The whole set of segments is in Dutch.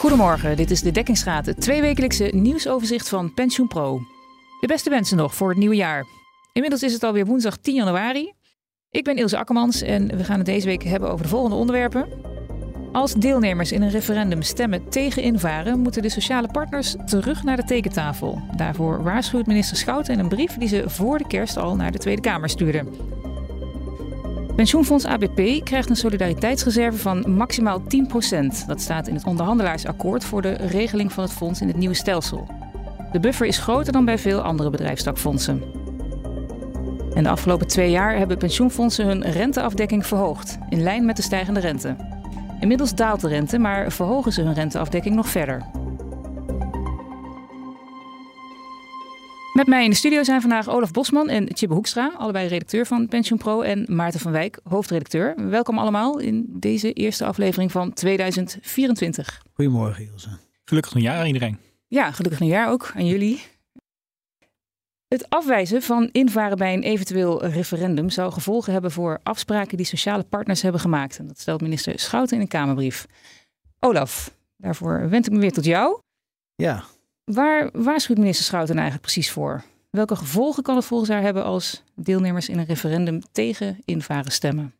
Goedemorgen, dit is de Dekkingsraad, het tweewekelijkse nieuwsoverzicht van PensioenPro. De beste wensen nog voor het nieuwe jaar. Inmiddels is het alweer woensdag 10 januari. Ik ben Ilse Akkermans en we gaan het deze week hebben over de volgende onderwerpen. Als deelnemers in een referendum stemmen tegen invaren, moeten de sociale partners terug naar de tekentafel. Daarvoor waarschuwt minister Schouten in een brief die ze voor de kerst al naar de Tweede Kamer stuurde. Pensioenfonds ABP krijgt een solidariteitsreserve van maximaal 10%. Dat staat in het onderhandelaarsakkoord voor de regeling van het fonds in het nieuwe stelsel. De buffer is groter dan bij veel andere bedrijfstakfondsen. En de afgelopen twee jaar hebben pensioenfondsen hun renteafdekking verhoogd, in lijn met de stijgende rente. Inmiddels daalt de rente, maar verhogen ze hun renteafdekking nog verder. Met mij in de studio zijn vandaag Olaf Bosman en Tjibbe Hoekstra, allebei redacteur van PensioenPro, en Maarten van Wijk, hoofdredacteur. Welkom allemaal in deze eerste aflevering van 2024. Goedemorgen, Ilse. Gelukkig nieuwjaar aan iedereen. Ja, gelukkig nieuwjaar ook aan jullie. Het afwijzen van invaren bij een eventueel referendum zou gevolgen hebben voor afspraken die sociale partners hebben gemaakt. En dat stelt minister Schouten in een Kamerbrief. Olaf, daarvoor wend ik me weer tot jou. Ja, Waar waarschuwt minister Schouten eigenlijk precies voor? Welke gevolgen kan het volgens haar hebben als deelnemers in een referendum tegen invaren stemmen?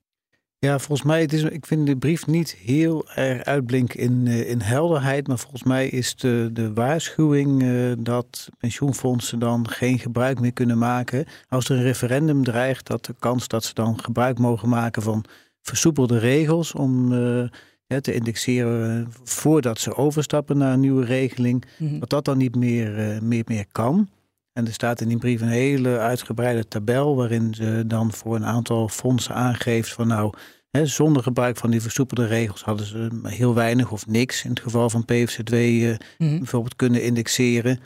ja volgens mij, het is, ik vind de brief niet heel erg uitblinken in, eh, in helderheid. Maar volgens mij is de, de waarschuwing eh, dat pensioenfondsen dan geen gebruik meer kunnen maken. Als er een referendum dreigt, dat de kans dat ze dan gebruik mogen maken van versoepelde regels om eh, hè, te indexeren eh, voordat ze overstappen naar een nieuwe regeling. Mhm. dat dat dan niet meer, eh, meer, meer kan. En er staat in die brief een hele uitgebreide tabel waarin ze dan voor een aantal fondsen aangeeft van nou, hè, zonder gebruik van die versoepelde regels hadden ze heel weinig of niks in het geval van PFZ2 eh, Mhm. bijvoorbeeld kunnen indexeren.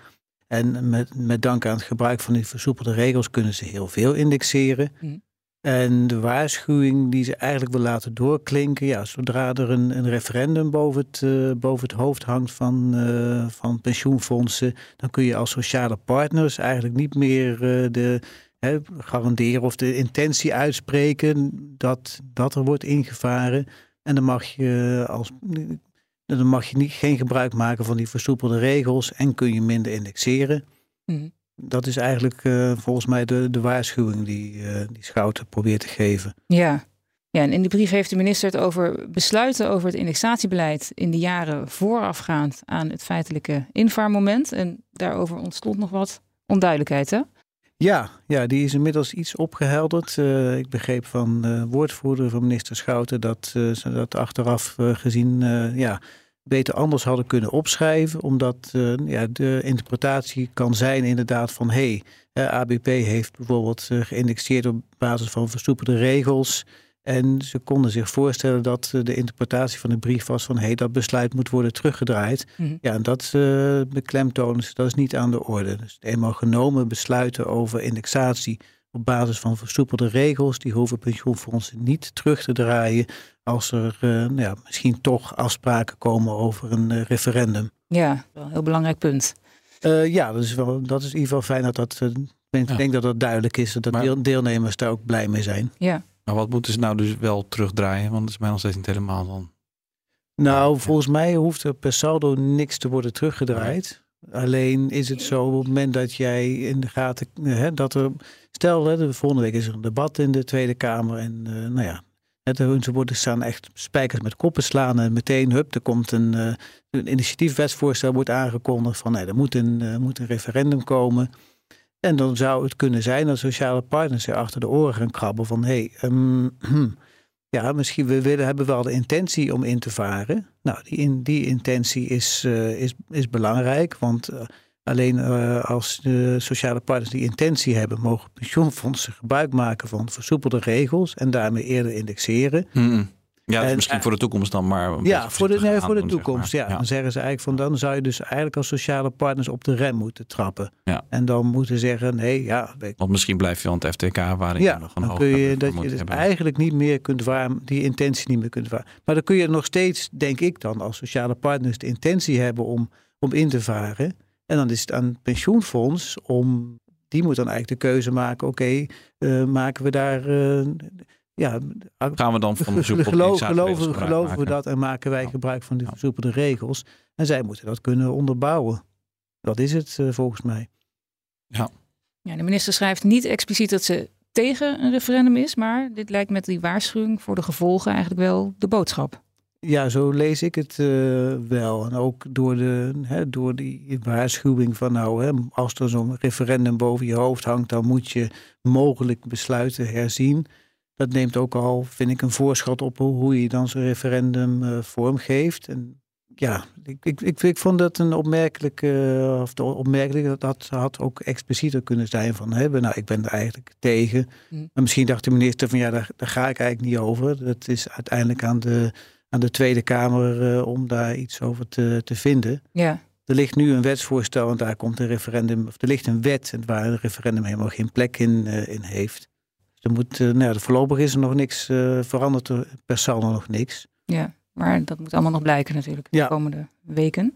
En met, met dank aan het gebruik van die versoepelde regels kunnen ze heel veel indexeren. Mhm. En de waarschuwing die ze eigenlijk wil laten doorklinken, ja, zodra er een, een referendum boven het, eh, boven het hoofd hangt van, eh, van pensioenfondsen, dan kun je als sociale partners eigenlijk niet meer eh, de, hè, garanderen of de intentie uitspreken dat, dat er wordt ingevaren. En dan mag je als dan mag je niet, geen gebruik maken van die versoepelde regels en kun je minder indexeren. Mhm. Dat is eigenlijk eh, volgens mij de, de waarschuwing die, eh, die Schouten probeert te geven. Ja. ja, en in die brief heeft de minister het over besluiten over het indexatiebeleid in de jaren voorafgaand aan het feitelijke invaarmoment. En daarover ontstond nog wat onduidelijkheid, hè? Ja, ja, die is inmiddels iets opgehelderd. Eh, ik begreep van de woordvoerder van minister Schouten dat ze dat achteraf gezien ja, beter anders hadden kunnen opschrijven. Omdat eh, ja, de interpretatie kan zijn inderdaad van hé, hey, ABP heeft bijvoorbeeld eh, geïndexeerd op basis van versoepelde regels. En ze konden zich voorstellen dat eh, de interpretatie van de brief was van hé, hey, dat besluit moet worden teruggedraaid. Mhm. Ja, en dat uh, beklemtonen ze, dat is niet aan de orde. Dus eenmaal genomen besluiten over indexatie op basis van versoepelde regels, die hoeven pensioenfondsen niet terug te draaien als er uh, nou ja, misschien toch afspraken komen over een uh, referendum. Ja, wel een heel belangrijk punt. Uh, ja, dat is, wel, dat is in ieder geval fijn dat dat. Ik ja. denk dat dat duidelijk is, dat maar, deelnemers daar ook blij mee zijn. Ja. Maar wat moeten ze nou dus wel terugdraaien? Want dat is mij nog steeds niet helemaal dan. Nou, volgens mij hoeft er per saldo niks te worden teruggedraaid. Alleen is het zo op het moment dat jij in de gaten. Hè, dat er. Stel, hè, de volgende week is er een debat in de Tweede Kamer. En uh, nou ja. Ze worden staan echt spijkers met koppen slaan. En meteen, hup, er komt een, uh, een initiatiefwetsvoorstel wordt aangekondigd. Van nee, er moet een, uh, moet een referendum komen. En dan zou het kunnen zijn dat sociale partners er achter de oren gaan krabben. Van hé, hey, um, ja, misschien we willen, hebben wel de intentie om in te varen. Nou, die, in, die intentie is, uh, is, is belangrijk, want uh, alleen uh, als de sociale partners die intentie hebben, mogen pensioenfondsen gebruik maken van versoepelde regels en daarmee eerder indexeren. Ja, en, misschien voor de toekomst dan maar. Ja, voor de, nee, voor de toekomst. Zeg maar. ja. Dan zeggen ze eigenlijk van dan zou je dus eigenlijk als sociale partners op de rem moeten trappen. Ja. En dan moeten zeggen, nee, ja. Want misschien blijf je aan het FTK waarin ja, je nog een dan kun je dat je dus eigenlijk niet meer kunt waar, die intentie niet meer kunt varen. Maar dan kun je nog steeds, denk ik dan, als sociale partners de intentie hebben om, om in te varen. En dan is het aan het pensioenfonds om, die moet dan eigenlijk de keuze maken, oké, okay, uh, maken we daar. Uh, ja, Gaan we dan van de Gelo- soepel geloven, geloven we dat en maken wij Ja. gebruik van die Ja. versoepelde regels. En zij moeten dat kunnen onderbouwen. Dat is het eh, volgens mij. Ja, de minister schrijft niet expliciet dat ze tegen een referendum is, maar dit lijkt met die waarschuwing voor de gevolgen eigenlijk wel de boodschap. Ja, zo lees ik het eh, wel. En ook door, de, hè, door die waarschuwing van nou, hè, als er zo'n referendum boven je hoofd hangt, dan moet je mogelijk besluiten herzien. Dat neemt ook al, vind ik, een voorschot op hoe je dan zo'n referendum eh, vormgeeft. En ja, ik, ik, ik, ik vond dat een opmerkelijke, of de opmerkelijk, dat had ook explicieter kunnen zijn van, hè, nou, ik ben er eigenlijk tegen. Hm. Maar misschien dacht de minister van, ja, daar, daar ga ik eigenlijk niet over. Dat is uiteindelijk aan de, aan de Tweede Kamer eh, om daar iets over te, te vinden. Ja, Er ligt nu een wetsvoorstel en daar komt een referendum, of er ligt een wet waar een referendum helemaal geen plek in, eh, in heeft. Er moet, eh, nou ja, voorlopig is er nog niks eh, veranderd, er per saldo nog niks. ja, maar dat moet allemaal nog blijken natuurlijk Ja. de komende weken.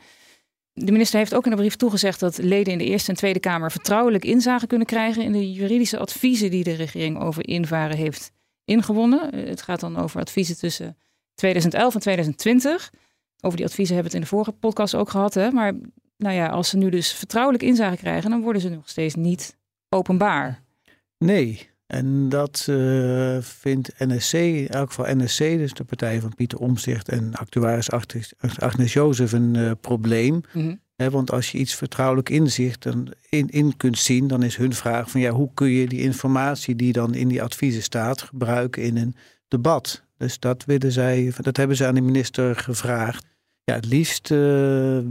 De minister heeft ook in de brief toegezegd dat leden in de Eerste en Tweede Kamer vertrouwelijk inzage kunnen krijgen in de juridische adviezen die de regering over invaren heeft ingewonnen. Eh, Het gaat dan over adviezen tussen 2011 en 2020. Over die adviezen hebben we het in de vorige podcast ook gehad. Hè? Maar nou ja, als ze nu dus vertrouwelijk inzage krijgen, dan worden ze nog steeds niet openbaar. Nee, en dat eh, vindt NSC, in elk geval NSC, dus de partij van Pieter Omzicht en actuaris Agnes- Jozef, een eh, probleem. Mhm. Want als je iets vertrouwelijk inzicht dan in, in kunt zien, dan is hun vraag van ja, hoe kun je die informatie die dan in die adviezen staat gebruiken in een debat? Dus dat willen zij, dat hebben ze aan de minister gevraagd. Ja, het liefst eh,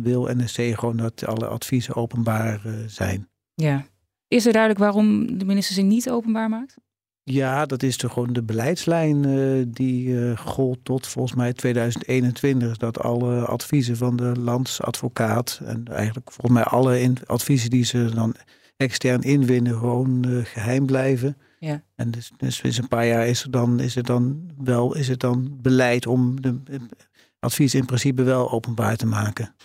wil NSC gewoon dat alle adviezen openbaar zijn. Ja. Is er duidelijk waarom de minister ze niet openbaar maakt? Ja, dat is toch gewoon de beleidslijn eh, die eh gold tot volgens mij 2021. Dat alle adviezen van de landsadvocaat en eigenlijk volgens mij alle adviezen die ze dan extern inwinnen gewoon eh, geheim blijven. Ja. En dus, dus sinds een paar jaar is, er dan, is, het dan wel, is het dan beleid om de adviezen in principe wel openbaar te maken.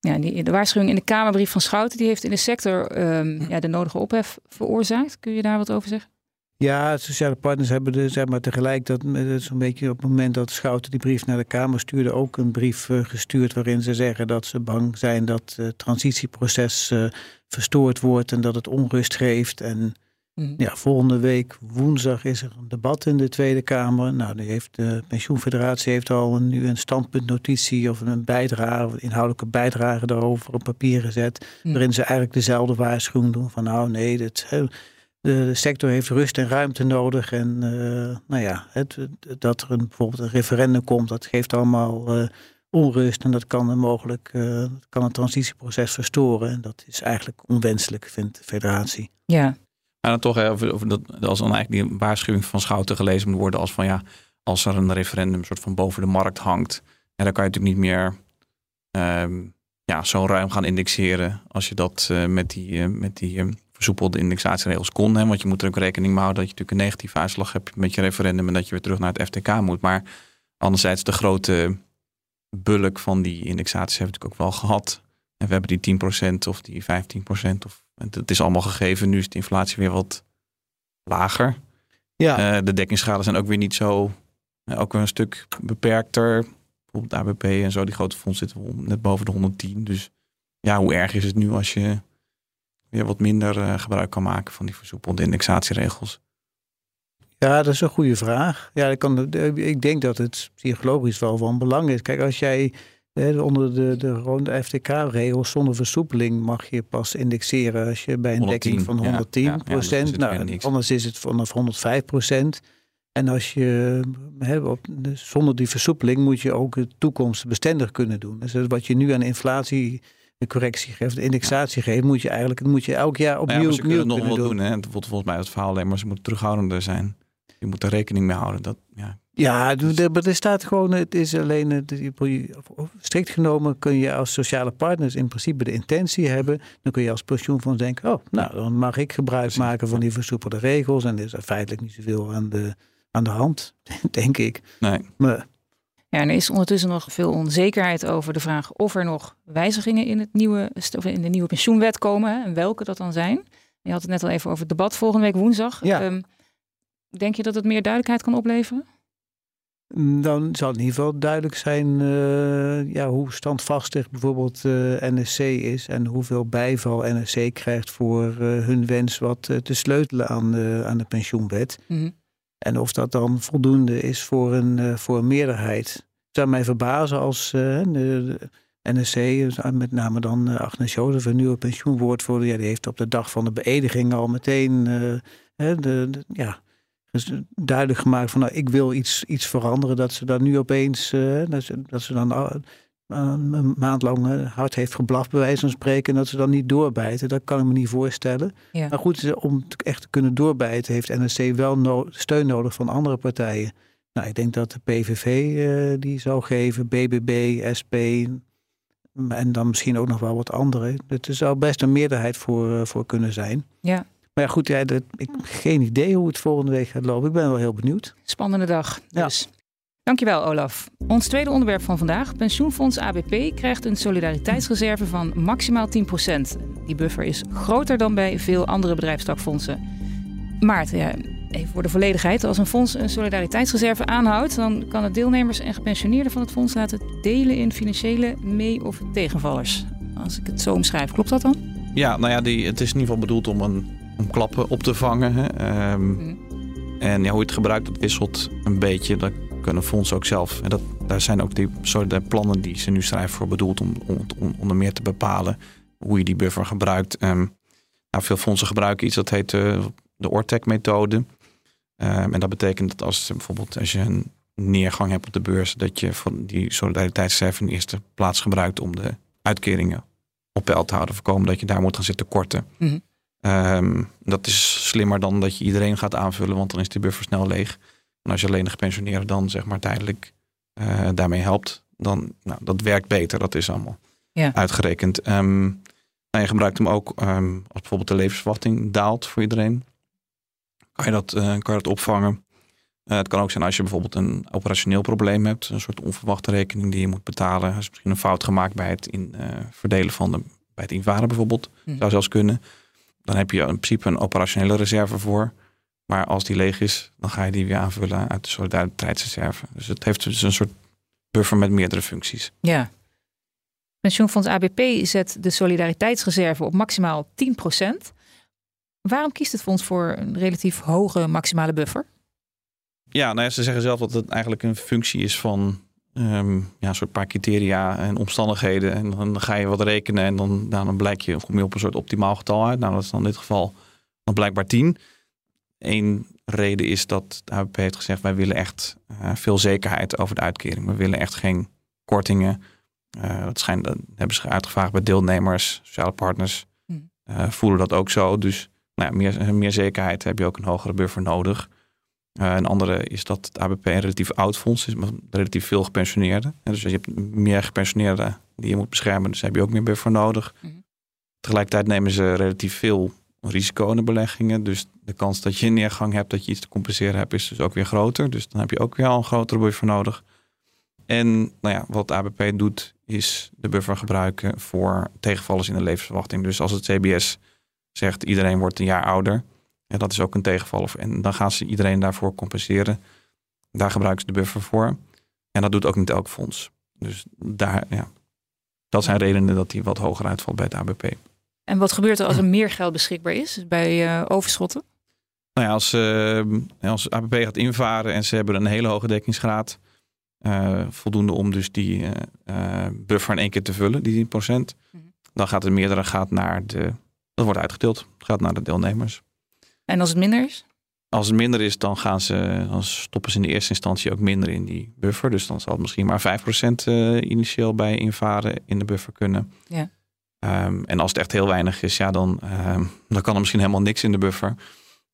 Ja, die, de waarschuwing in de Kamerbrief van Schouten die heeft in de sector ehm, ja, de nodige ophef veroorzaakt. Kun je daar wat over zeggen? Ja, sociale partners hebben de, zeg maar, tegelijk dat eh, zo'n beetje op het moment dat Schouten die brief naar de Kamer stuurde, ook een brief eh, gestuurd waarin ze zeggen dat ze bang zijn dat het transitieproces eh, verstoord wordt en dat het onrust geeft. En Mhm. ja, volgende week woensdag is er een debat in de Tweede Kamer. Nou, die heeft, de pensioenfederatie heeft al een, nu een standpuntnotitie of een bijdrage, een inhoudelijke bijdrage daarover op papier gezet. Mhm. Waarin ze eigenlijk dezelfde waarschuwing doen van nou nee, dit, de, sector heeft rust en ruimte nodig. En eh, nou ja, het, dat er een, bijvoorbeeld een referendum komt, dat geeft allemaal eh, onrust. En dat kan een mogelijk eh, kan een transitieproces verstoren. En dat is eigenlijk onwenselijk, vindt de federatie. Ja, Maar dan toch, hè, over, over dat, als dan eigenlijk die waarschuwing van Schouten gelezen moet worden als van ja, als er een referendum soort van boven de markt hangt, ja, dan kan je natuurlijk niet meer ehm, ja, zo ruim gaan indexeren als je dat eh, met die, eh, met die eh, versoepelde indexatieregels kon. Hè? Want je moet er ook rekening mee houden dat je natuurlijk een negatieve uitslag hebt met je referendum en dat je weer terug naar het FTK moet. Maar anderzijds de grote bulk van die indexaties hebben we natuurlijk ook wel gehad. En we hebben die 10% of die 15% of het het is allemaal gegeven. Nu is de inflatie weer wat lager. Ja, Eh, de dekkingsschalen zijn ook weer niet zo, eh, ook weer een stuk beperkter. Bijvoorbeeld ABP en zo, die grote fonds zitten net boven de 110. Dus ja, hoe erg is het nu als je weer wat minder eh, gebruik kan maken van die versoepelde indexatieregels? ja, dat is een goede vraag. Ja, ik, kan, ik denk dat het psychologisch wel van belang is. Kijk, als jij onder de, de, de FTK-regels zonder versoepeling mag je pas indexeren als je bij een 110, dekking van ja. 110 Ja, ja, dus is het nou, anders is het vanaf 105 procent. En als je op, dus zonder die versoepeling moet je ook de toekomst bestendig kunnen doen. Dus wat je nu aan inflatie de correctie geeft, de indexatie geeft, moet je eigenlijk moet je elk jaar Nou ja, opnieuw, ze opnieuw kunnen nog wel doen. doen. Hè? Volgens mij het verhaal alleen maar ze moeten terughoudender zijn. Je moet er rekening mee houden. Dat, ja, Ja, er staat gewoon, het is alleen, strikt genomen kun je als sociale partners in principe de intentie hebben. Dan kun je als pensioenfonds denken, oh, nou, dan mag ik gebruik maken van die versoepelde regels. En er is er feitelijk niet zoveel aan de, aan de hand, denk ik. nee. Maar Ja, en er is ondertussen nog veel onzekerheid over de vraag of er nog wijzigingen in, het nieuwe, of in de nieuwe pensioenwet komen en welke dat dan zijn. Je had het net al even over het debat volgende week woensdag. Ja. Ehm, denk je dat het meer duidelijkheid kan opleveren? Dan zal het in ieder geval duidelijk zijn uh, ja, hoe standvastig bijvoorbeeld uh, NSC is en hoeveel bijval NSC krijgt voor uh, hun wens wat te sleutelen aan de, aan de pensioenwet. Mm En of dat dan voldoende is voor een, voor een meerderheid. Het zou mij verbazen als de, de, NSC, met name dan Agnes Jozef, een nieuwe pensioenwoordvoerder, ja, die heeft op de dag van de beëdiging al meteen de, de, ja, dus duidelijk gemaakt van nou, ik wil iets, iets veranderen. Dat ze dan nu opeens, uh, dat, ze, dat ze dan uh, een maand lang hard heeft geblaft, bij wijze van spreken. En dat ze dan niet doorbijten. Dat kan ik me niet voorstellen. Maar goed, om echt te kunnen doorbijten, heeft NSC wel no steun nodig van andere partijen. Nou, ik denk dat de PVV uh, die zou geven, BBB, SP. En dan misschien ook nog wel wat andere. Er zou best een meerderheid voor, voor kunnen zijn. Ja. Maar ja, goed, ja, dat, ik heb geen idee hoe het volgende week gaat lopen. Ik ben wel heel benieuwd. Spannende dag. Dus. Ja. Dankjewel, Olaf. Ons tweede onderwerp van vandaag. Pensioenfonds ABP krijgt een solidariteitsreserve van maximaal 10%. Die buffer is groter dan bij veel andere bedrijfstakfondsen. Maarten, ja, even voor de volledigheid. Als een fonds een solidariteitsreserve aanhoudt, dan kan het deelnemers en gepensioneerden van het fonds laten delen in financiële mee- of tegenvallers. Als ik het zo omschrijf, klopt dat dan? Ja, nou ja, die, het is in ieder geval bedoeld om een om klappen op te vangen. Hè. Ehm, mhm. En ja, hoe je het gebruikt, dat wisselt een beetje. Dat kunnen fondsen ook zelf. En dat, daar zijn ook die soort plannen die ze nu schrijven voor bedoeld om, om, om onder meer te bepalen hoe je die buffer gebruikt. Um, nou, veel fondsen gebruiken iets dat heet uh, de ORTEC-methode. Um, en dat betekent dat als bijvoorbeeld als je een neergang hebt op de beurs, dat je van die solidariteitsreserve in de eerste plaats gebruikt om de uitkeringen op peil te houden. Voorkomen dat je daar moet gaan zitten korten. Mm Um, dat is slimmer dan dat je iedereen gaat aanvullen, want dan is die buffer snel leeg. En als je alleen de gepensioneerden dan zeg maar tijdelijk uh, daarmee helpt, dan nou, dat werkt beter. Dat is allemaal ja. uitgerekend. Um, je gebruikt hem ook um, als bijvoorbeeld de levensverwachting daalt voor iedereen. Kan je dat, uh, kan je dat opvangen? Uh, het kan ook zijn als je bijvoorbeeld een operationeel probleem hebt, een soort onverwachte rekening die je moet betalen. Er is misschien een fout gemaakt bij het in, verdelen van de, bij het invaren bijvoorbeeld. Hm. Zou zelfs kunnen. Dan heb je in principe een operationele reserve voor. Maar als die leeg is, dan ga je die weer aanvullen uit de solidariteitsreserve. Dus het heeft dus een soort buffer met meerdere functies. Ja. Pensioenfonds ABP zet de solidariteitsreserve op maximaal 10%. Waarom kiest het fonds voor een relatief hoge maximale buffer? Ja, nou ja, ze zeggen zelf dat het eigenlijk een functie is van um, ja, een soort paar criteria en omstandigheden. En dan ga je wat rekenen en dan, nou, dan blijk je, kom je op een soort optimaal getal uit. Nou, dat is dan in dit geval dan blijkbaar 10. Eén reden is dat de ABP heeft gezegd: wij willen echt uh, veel zekerheid over de uitkering. We willen echt geen kortingen. Uh, dat, schijnt, dat hebben ze uitgevraagd bij deelnemers, sociale partners. Uh, voelen dat ook zo. Dus nou ja, meer, meer zekerheid heb je ook een hogere buffer nodig. Uh, een andere is dat het ABP een relatief oud fonds is, met relatief veel gepensioneerden. En dus je hebt meer gepensioneerden die je moet beschermen, dus heb je ook meer buffer nodig. Mhm. Tegelijkertijd nemen ze relatief veel risico in de beleggingen. Dus de kans dat je een neergang hebt, dat je iets te compenseren hebt, is dus ook weer groter. Dus dan heb je ook weer al een grotere buffer nodig. En nou ja, wat ABP doet, is de buffer gebruiken voor tegenvallers in de levensverwachting. Dus als het CBS zegt iedereen wordt een jaar ouder, ja, dat is ook een tegenval. En dan gaan ze iedereen daarvoor compenseren. Daar gebruiken ze de buffer voor. En dat doet ook niet elk fonds. Dus daar, ja, dat zijn redenen dat die wat hoger uitvalt bij het ABP. En wat gebeurt er als er meer geld beschikbaar is bij uh, overschotten? Nou ja, als, uh, als ABP gaat invaren en ze hebben een hele hoge dekkingsgraad, uh, voldoende om dus die buffer in één keer te vullen, die 10%, mm dan gaat het meerdere gaat naar de, dat wordt uitgedeeld, gaat naar de deelnemers. En als het minder is? Als het minder is, dan, gaan ze, dan stoppen ze in de eerste instantie ook minder in die buffer. Dus dan zal het misschien maar 5% uh, initieel bij invaren in de buffer kunnen. Ja. Um, en als het echt heel weinig is, ja, dan, um, dan kan er misschien helemaal niks in de buffer.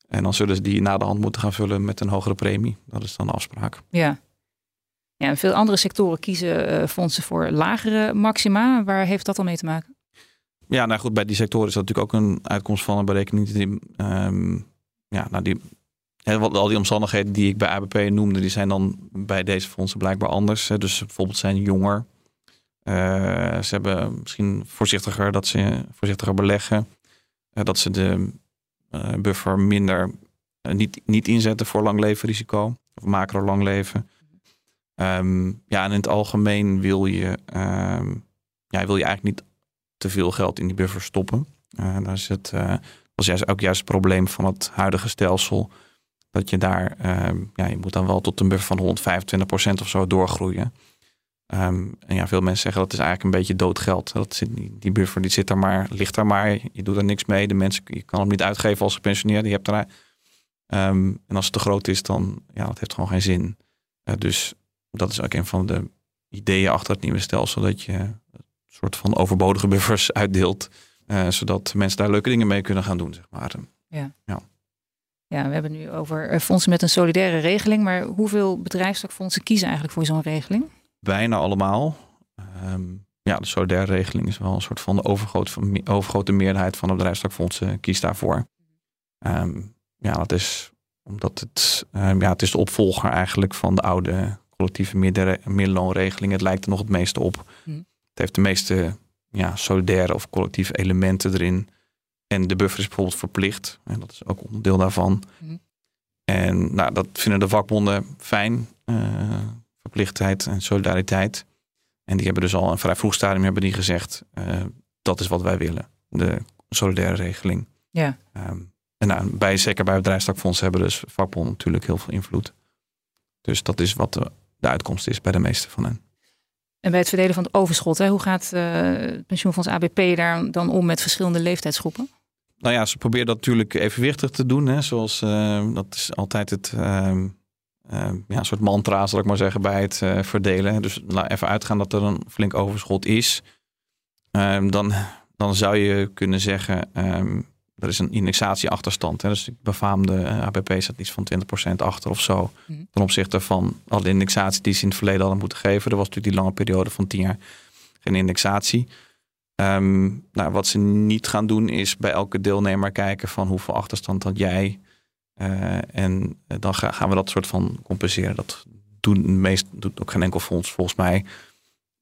En dan zullen ze die na de hand moeten gaan vullen met een hogere premie. Dat is dan de afspraak. Ja. Ja, en veel andere sectoren kiezen uh, fondsen voor lagere maxima. Waar heeft dat dan mee te maken? Ja, nou goed, bij die sectoren is dat natuurlijk ook een uitkomst van een berekening die, um, ja, nou die, al die omstandigheden die ik bij ABP noemde, die zijn dan bij deze fondsen blijkbaar anders. Dus bijvoorbeeld zijn jonger. Uh, ze hebben misschien voorzichtiger dat ze voorzichtiger beleggen. Uh, dat ze de uh, buffer minder eh, niet, niet inzetten voor lang leven risico. Of macro lang leven. Ehm, ja, en in het algemeen wil je, ehm, ja, wil je eigenlijk niet te veel geld in die buffer stoppen. Uh, daar is het, was juist ook juist het probleem van het huidige stelsel. Dat je daar, ehm, ja, je moet dan wel tot een buffer van 125% of zo doorgroeien. Um, en ja, veel mensen zeggen dat is eigenlijk een beetje doodgeld. Dat zit, die buffer die zit daar maar, ligt daar maar. Je doet er niks mee. De mensen, je kan hem niet uitgeven als gepensioneerde. Je hebt er, um, en als het te groot is, dan ja, dat heeft gewoon geen zin. Uh, dus dat is ook een van de ideeën achter het nieuwe stelsel. Dat je soort van overbodige buffers uitdeelt. Uh, zodat mensen daar leuke dingen mee kunnen gaan doen. Zeg maar. Ja. ja. Ja, we hebben nu over eh, fondsen met een solidaire regeling. Maar hoeveel bedrijfstakfondsen kiezen eigenlijk voor zo'n regeling? Bijna allemaal. Um, ja, de solidaire regeling is wel een soort van de overgrote, overgrote meerderheid van de bedrijfstakfondsen kiest daarvoor. Um, ja, dat is omdat het, um, ja, het is de opvolger eigenlijk van de oude collectieve middenloonregeling. Het lijkt er nog het meeste op. Hm. Het heeft de meeste ja, solidaire of collectieve elementen erin. En de buffer is bijvoorbeeld verplicht. En dat is ook onderdeel daarvan. Hm. En nou, dat vinden de vakbonden fijn. Uh, verplichtheid en solidariteit. En die hebben dus al een vrij vroeg stadium hebben die gezegd, uh, dat is wat wij willen. De solidaire regeling. Ja. Um, en nou, bij, zeker bij bedrijfstakfondsen hebben dus vakbonden natuurlijk heel veel invloed. Dus dat is wat de, de uitkomst is bij de meeste van hen. En bij het verdelen van het overschot, hè, hoe gaat uh, het pensioenfonds ABP daar dan om met verschillende leeftijdsgroepen? Nou ja, ze proberen dat natuurlijk evenwichtig te doen. Hè, zoals uh, dat is altijd het, uh, ja, een soort mantra, zal ik maar zeggen, bij het uh, verdelen. Dus laat even uitgaan dat er een flink overschot is. Ehm, dan, dan zou je kunnen zeggen, er is een indexatieachterstand. Hè? Dus de befaamde eh, ABP staat iets van 20% achter of zo. Mm. Ten opzichte van alle indexatie die ze in het verleden hadden moeten geven. Er was natuurlijk die lange periode van 10 jaar geen indexatie. Um, nou, wat ze niet gaan doen is bij elke deelnemer kijken van hoeveel achterstand had jij. Uh, en eh, dan gaan we dat soort van compenseren. Dat doen meest, doet ook geen enkel fonds volgens mij.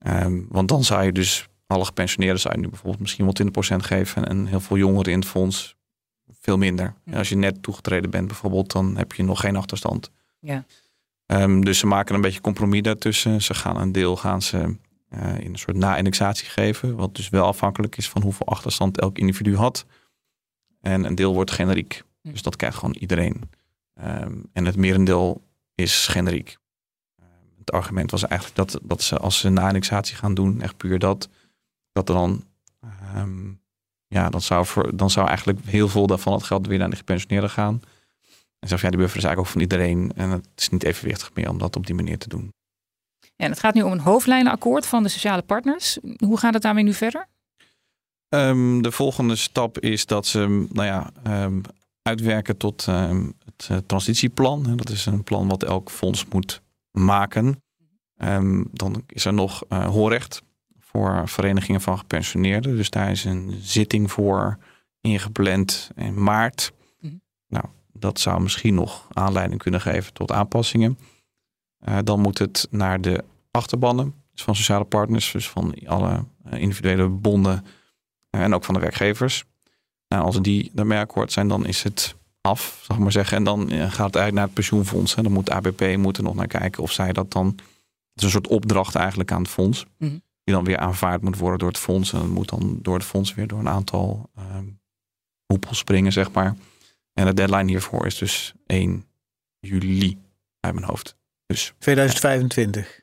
Um, want dan zou je dus alle gepensioneerden zou je nu bijvoorbeeld misschien wel 20% geven en heel veel jongeren in het fonds veel minder. En als je net toegetreden bent bijvoorbeeld, dan heb je nog geen achterstand. Ja. Um, dus ze maken een beetje compromis daartussen. Ze gaan een deel gaan ze uh, in een soort na-indexatie geven, wat dus wel afhankelijk is van hoeveel achterstand elk individu had. En een deel wordt generiek. Hm. Dus dat krijgt gewoon iedereen. Um, en het merendeel is generiek. Um, het argument was eigenlijk dat, dat ze als ze na-indexatie gaan doen, echt puur dat, dat er dan, um, ja, dan zou, voor, dan zou eigenlijk heel veel daarvan het geld weer naar de gepensioneerden gaan. En zelfs ja, die buffer is eigenlijk ook van iedereen. En het is niet evenwichtig meer om dat op die manier te doen. En het gaat nu om een hoofdlijnenakkoord van de sociale partners. Hoe gaat het daarmee nu verder? Um, de volgende stap is dat ze nou ja, um, uitwerken tot um, het uh, transitieplan. Dat is een plan wat elk fonds moet maken. dan is er nog uh, hoorrecht voor verenigingen van gepensioneerden. Dus daar is een zitting voor ingepland in maart. Mm Nou, dat zou misschien nog aanleiding kunnen geven tot aanpassingen. Uh, dan moet het naar de achterbannen dus van sociale partners, dus van alle uh, individuele bonden uh, en ook van de werkgevers. Nou, als die daarmee akkoord zijn, dan is het af, zeg maar zeggen. En dan gaat het eigenlijk naar het pensioenfonds. En dan moet de ABP moet er nog naar kijken of zij dat dan. Het is een soort opdracht eigenlijk aan het fonds. Mm -hmm die dan weer aanvaard moet worden door het fonds. En dat moet dan door het fonds weer door een aantal um, hoepels springen, zeg maar. En de deadline hiervoor is dus 1 juli uit mijn hoofd. Dus, 2025.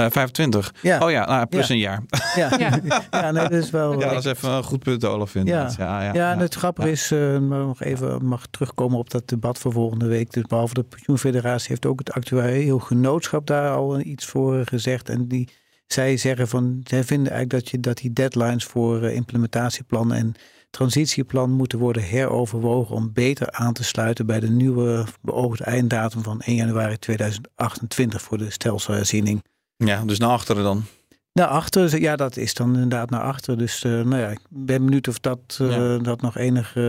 Uh, 25. Ja. Oh ja, nou, plus ja. een jaar. Ja, ja nee, dat is wel. Ja, dat is even een goed punt, Olaf. Ja. Ja, ja, ja, en het grappige is, uh, nog even mag terugkomen op dat debat van volgende week. Dus behalve de Pensioenfederatie heeft ook het actuarieel genootschap daar al iets voor gezegd. En die zij zeggen van, zij vinden eigenlijk dat, je, dat die deadlines voor uh, implementatieplan en transitieplan moeten worden heroverwogen om beter aan te sluiten bij de nieuwe beoogde einddatum van 1 januari 2028 voor de stelselherziening. Ja, dus naar achteren dan. Naar achteren, ja, dat is dan inderdaad naar achteren. Dus uh, nou ja, ik ben benieuwd of dat, uh, ja. dat nog enig. maar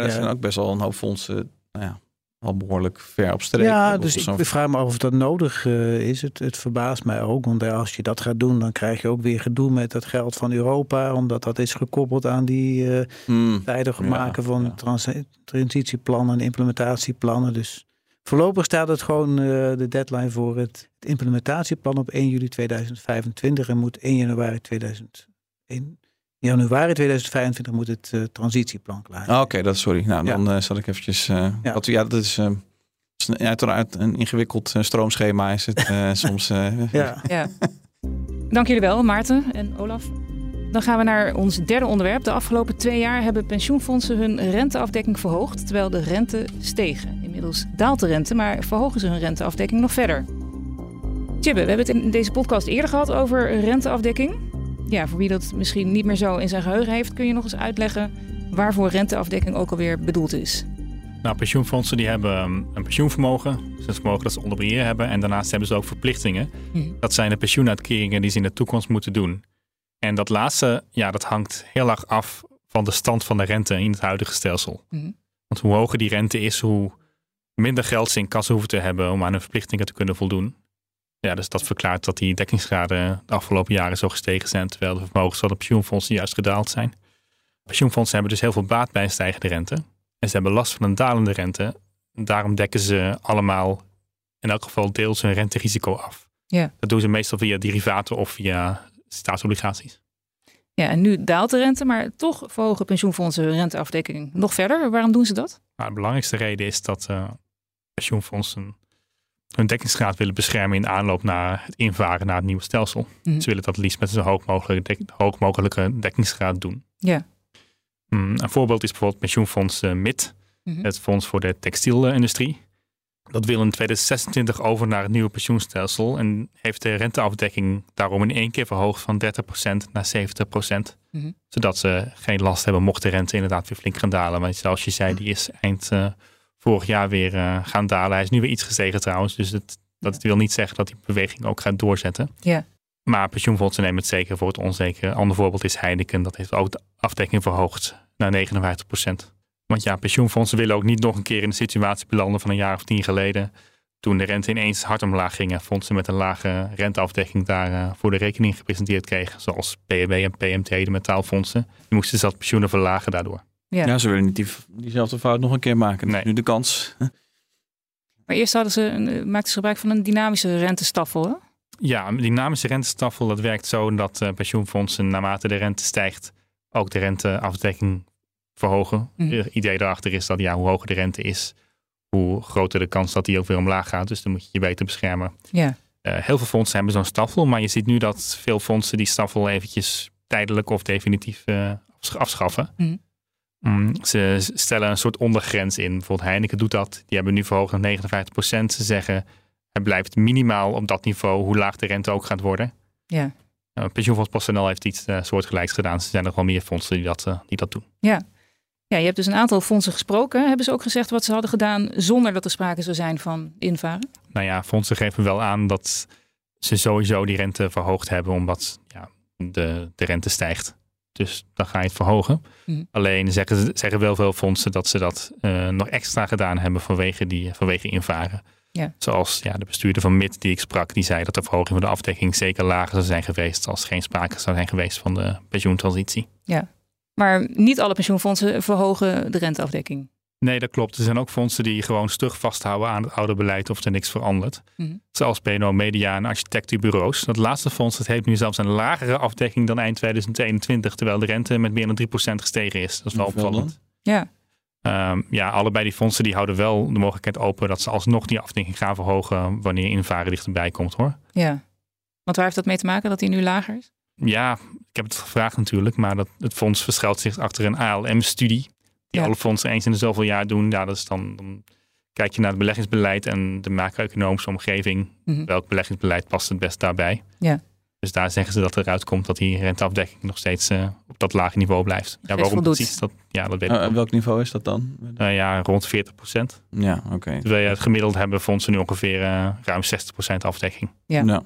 er ja. zijn ook best wel een hoop fondsen. Nou ja, al behoorlijk ver op streek. Ja, dus ik vraag me af of dat nodig eh, is. Het, het verbaast mij ook, want als je dat gaat doen, dan krijg je ook weer gedoe met het geld van Europa, omdat dat is gekoppeld aan die eh tijdig Ja, maken van ja. trans- transitieplannen en implementatieplannen. Dus voorlopig staat het gewoon eh, de deadline voor het implementatieplan op 1 juli 2025 en moet 1 januari 2000 1 januari 2025 moet het eh, transitieplan klaar zijn. Ah, Oké, dat sorry. Nou, Ja. dan eh, zal ik eventjes... eh Ja. Wat, ja, dat is... uiteraard een ingewikkeld stroomschema is het eh, soms. eh, Ja. Ja. Dank jullie wel, Maarten en Olaf. Dan gaan we naar ons derde onderwerp. De afgelopen twee jaar hebben pensioenfondsen hun renteafdekking verhoogd, terwijl de rente stegen. Inmiddels daalt de rente, maar verhogen ze hun renteafdekking nog verder. Tjibbe, we hebben het in deze podcast eerder gehad over renteafdekking. Ja, voor wie dat misschien niet meer zo in zijn geheugen heeft, kun je nog eens uitleggen waarvoor renteafdekking ook alweer bedoeld is. Nou, pensioenfondsen die hebben um, een pensioenvermogen. Dus het vermogen dat ze onder beheer hebben. En daarnaast hebben ze ook verplichtingen. Mhm. Dat zijn de pensioenuitkeringen die ze in de toekomst moeten doen. En dat laatste, ja, dat hangt heel erg af van de stand van de rente in het huidige stelsel. Mhm. Want hoe hoger die rente is, hoe minder geld ze in kas hoeven te hebben om aan hun verplichtingen te kunnen voldoen. Ja, dus dat verklaart dat die dekkingsgraden de afgelopen jaren zo gestegen zijn, terwijl de vermogens van de pensioenfondsen juist gedaald zijn. Pensioenfondsen hebben dus heel veel baat bij een stijgende rente. En ze hebben last van een dalende rente. Daarom dekken ze allemaal in elk geval deels hun renterisico af. Ja. Dat doen ze meestal via derivaten of via staatsobligaties. Ja, en nu daalt de rente, maar toch verhogen pensioenfondsen hun renteafdekking nog verder. Waarom doen ze dat? Maar de belangrijkste reden is dat eh, pensioenfondsen hun dekkingsgraad willen beschermen in aanloop naar het invaren naar het nieuwe stelsel. Mhm. Ze willen dat liefst met zo hoog mogelijke, dek- hoog mogelijke dekkingsgraad doen. Ja. Mm, een voorbeeld is bijvoorbeeld pensioenfonds eh, MIT, Mhm. het fonds voor de textielindustrie. Dat wil in 2026 over naar het nieuwe pensioenstelsel en heeft de renteafdekking daarom in één keer verhoogd van 30% naar 70%. Mhm. Zodat ze geen last hebben mocht de rente inderdaad weer flink gaan dalen. Want zoals je zei, die is eind eh, vorig jaar weer eh, gaan dalen. Hij is nu weer iets gestegen trouwens, dus het, dat wil niet zeggen dat die beweging ook gaat doorzetten. Ja. Maar pensioenfondsen nemen het zeker voor het onzekere. Ander voorbeeld is Heineken. Dat heeft ook de afdekking verhoogd naar 59%. Want ja, pensioenfondsen willen ook niet nog een keer in de situatie belanden van een jaar of tien geleden. Toen de rente ineens hard omlaag ging. Fondsen met een lage renteafdekking daar eh, voor de rekening gepresenteerd kregen. Zoals PNB en PMT, de metaalfondsen. Die moesten zelfs pensioenen verlagen daardoor. Ja. Ja, ze willen niet die, diezelfde fout nog een keer maken. Nee. Nu de kans. Maar eerst hadden ze, een- eh, maakten ze gebruik van een dynamische rentestaffel. Hè? Ja, een dynamische rentestafel dat werkt zo dat eh, pensioenfondsen naarmate de rente stijgt ook de renteafdekking verhogen. Mhm. Het idee daarachter is dat ja, hoe hoger de rente is, hoe groter de kans dat die ook weer omlaag gaat. Dus dan moet je je beter beschermen. Ja. Eh, heel veel fondsen hebben zo'n staffel, maar je ziet nu dat veel fondsen die staffel eventjes tijdelijk of definitief eh, afsch- afschaffen. Mhm. Mm, ze stellen een soort ondergrens in. Bijvoorbeeld Heineken doet dat. Die hebben nu verhoogd naar 59% Ze zeggen het blijft minimaal op dat niveau, hoe laag de rente ook gaat worden. Ja. Uh, Pensioenfonds PostNL heeft iets eh, soortgelijks gedaan. Er zijn nog wel meer fondsen die dat, eh, die dat doen. ja, je hebt dus een aantal fondsen gesproken. Hebben ze ook gezegd wat ze hadden gedaan zonder dat er sprake zou zijn van invaren? Nou ja, fondsen geven wel aan dat ze sowieso die rente verhoogd hebben, omdat ja, de, de rente stijgt. Dus dan ga je het verhogen. Mhm. Alleen zeggen, ze- zeggen wel veel fondsen dat ze dat eh, nog extra gedaan hebben vanwege, die, vanwege invaren. Ja. Zoals ja, de bestuurder van MIT die ik sprak, die zei dat de verhoging van de afdekking zeker lager zou zijn geweest als geen sprake zou zijn geweest van de pensioentransitie. Maar niet alle pensioenfondsen verhogen de renteafdekking. Nee, dat klopt. Er zijn ook fondsen die gewoon stug vasthouden aan het oude beleid of er niks verandert. Mhm. Zoals PNO Media en architectenbureaus. Dat laatste fonds dat heeft nu zelfs een lagere afdekking dan eind 2021, terwijl de rente met meer dan 3% gestegen is. Dat is wel opvallend. Ja, Ehm, ja, allebei die fondsen die houden wel de mogelijkheid open dat ze alsnog die afdekking gaan verhogen wanneer invaren dichterbij komt hoor. ja. Want waar heeft dat mee te maken dat die nu lager is? Ja, ik heb het gevraagd natuurlijk, maar dat, het fonds verschuilt zich achter een ALM-studie. Die Ja. alle fondsen eens in de zoveel jaar doen. Ja, dat is dan, dan kijk je naar het beleggingsbeleid en de macro-economische omgeving. Mhm. Welk beleggingsbeleid past het best daarbij? Ja. Dus daar zeggen ze dat eruit komt dat die renteafdekking nog steeds eh, op dat lage niveau blijft. Ja, waarom voldoet. precies? Dat, ja, dat weet ik Uh, ook. welk niveau is dat dan? Nou ja, rond 40 procent. Ja, oké. Terwijl je het gemiddeld hebben fondsen nu ongeveer eh, ruim 60 procent afdekking. Ja. Nou,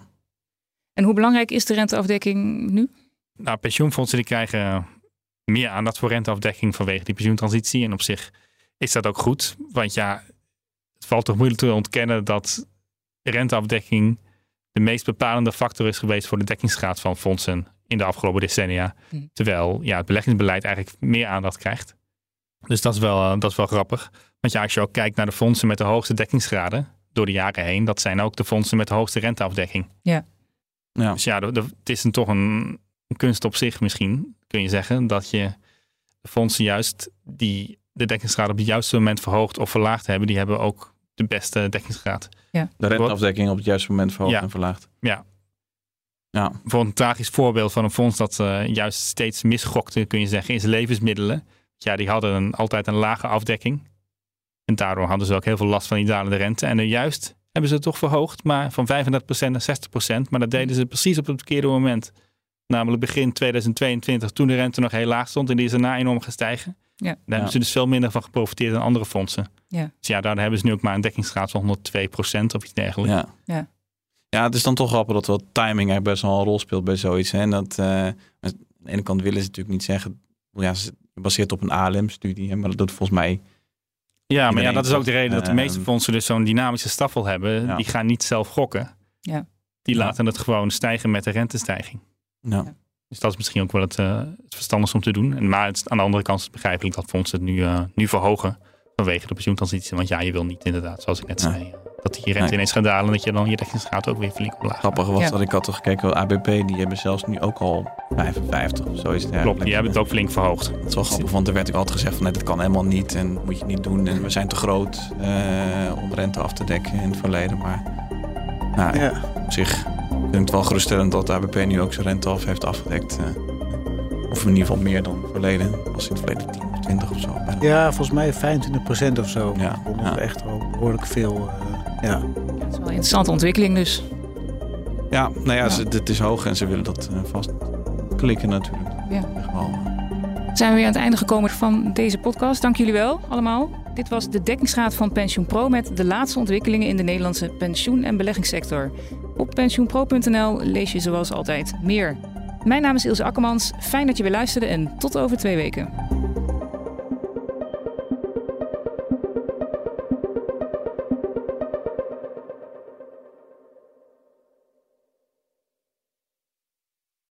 En hoe belangrijk is de renteafdekking nu? Nou, pensioenfondsen die krijgen meer aandacht voor renteafdekking vanwege die pensioentransitie. En op zich is dat ook goed. Want ja, het valt toch moeilijk te ontkennen dat renteafdekking de meest bepalende factor is geweest voor de dekkingsgraad van fondsen in de afgelopen decennia. Hm. Terwijl ja, het beleggingsbeleid eigenlijk meer aandacht krijgt. Dus dat is wel, eh, dat is wel grappig. Want ja, als je ook kijkt naar de fondsen met de hoogste dekkingsgraden door de jaren heen, dat zijn ook de fondsen met de hoogste renteafdekking. Ja. Dus ja, de- de- het is een, toch een, een kunst op zich misschien, kun je zeggen, dat je de fondsen juist die de dekkingsgraad op het juiste moment verhoogd of verlaagd hebben, die hebben ook de beste dekkingsgraad. De renteafdekking op het juiste moment verhoogd Ja. en verlaagd. Ja. Ja. Bijvoorbeeld een tragisch voorbeeld van een fonds dat eh, juist steeds misgokte, kun je zeggen, is levensmiddelen. Ja, die hadden een, altijd een lage afdekking. En daardoor hadden ze ook heel veel last van die dalende rente. En nu juist hebben ze het toch verhoogd, maar van 35% naar 60%. Maar dat deden ze precies op het verkeerde moment. Namelijk begin 2022, toen de rente nog heel laag stond en die is daarna enorm gestegen. Ja. Daar hebben ze dus veel minder van geprofiteerd dan andere fondsen. Ja. Dus ja, daar hebben ze nu ook maar een dekkingsgraad van 102% of iets dergelijks. Ja. Ja. ja, het is dan toch grappig dat wel timing eigenlijk best wel een rol speelt bij zoiets. Hè? En dat, eh, aan de ene kant willen ze natuurlijk niet zeggen, ja, ze gebaseerd op een ALM-studie, maar dat doet volgens mij Ja, maar ja, dat is ook de reden dat de meeste ehm, fondsen dus zo'n dynamische staffel hebben. Ja. Die gaan niet zelf gokken. Ja. Die Ja. laten het gewoon stijgen met de rentestijging. Ja. Dus dat is misschien ook wel het, eh, het verstandigste om te doen. En, maar het, aan de andere kant is het begrijpelijk dat fondsen het nu, eh, nu verhogen vanwege de pensioentransitie. Want ja, je wil niet inderdaad, zoals ik net zei, eh, dat die rente Nee. ineens gaat dalen. en Dat je dan je dekkingsgraad ook weer flink omlaag. Grappig was Ja. dat ik had toch gekeken, wel, ABP die hebben zelfs nu ook al 55 of zoiets. Klopt, die hebben het ook flink verhoogd. Dat is wel grappig, want er werd ook altijd gezegd van nee, dat kan helemaal niet en moet je niet doen. En we zijn te groot eh, om rente af te dekken in het verleden. Maar nou, Ja. op zich vind ik het wel geruststellend dat de ABP nu ook zijn rente af heeft afgedekt. eh. of in ieder geval meer dan het verleden. Was in het verleden 10 of 20 of zo. bijna. ja, volgens mij 25% of zo. Ja, Vonden ja. echt wel behoorlijk veel. eh, ja. Het is wel een interessante ontwikkeling dus. Ja, nou ja, Ja. Ze, het is hoog en ze willen dat eh, vast klikken natuurlijk. Ja. Echt wel, Zijn we weer aan het einde gekomen van deze podcast. Dank jullie wel allemaal. Dit was de dekkingsgraad van Pensioen Pro met de laatste ontwikkelingen in de Nederlandse pensioen- en beleggingssector. Op pensioenpro.nl lees je zoals altijd meer. Mijn naam is Ilse Akkermans. Fijn dat je weer luisterde en tot over twee weken.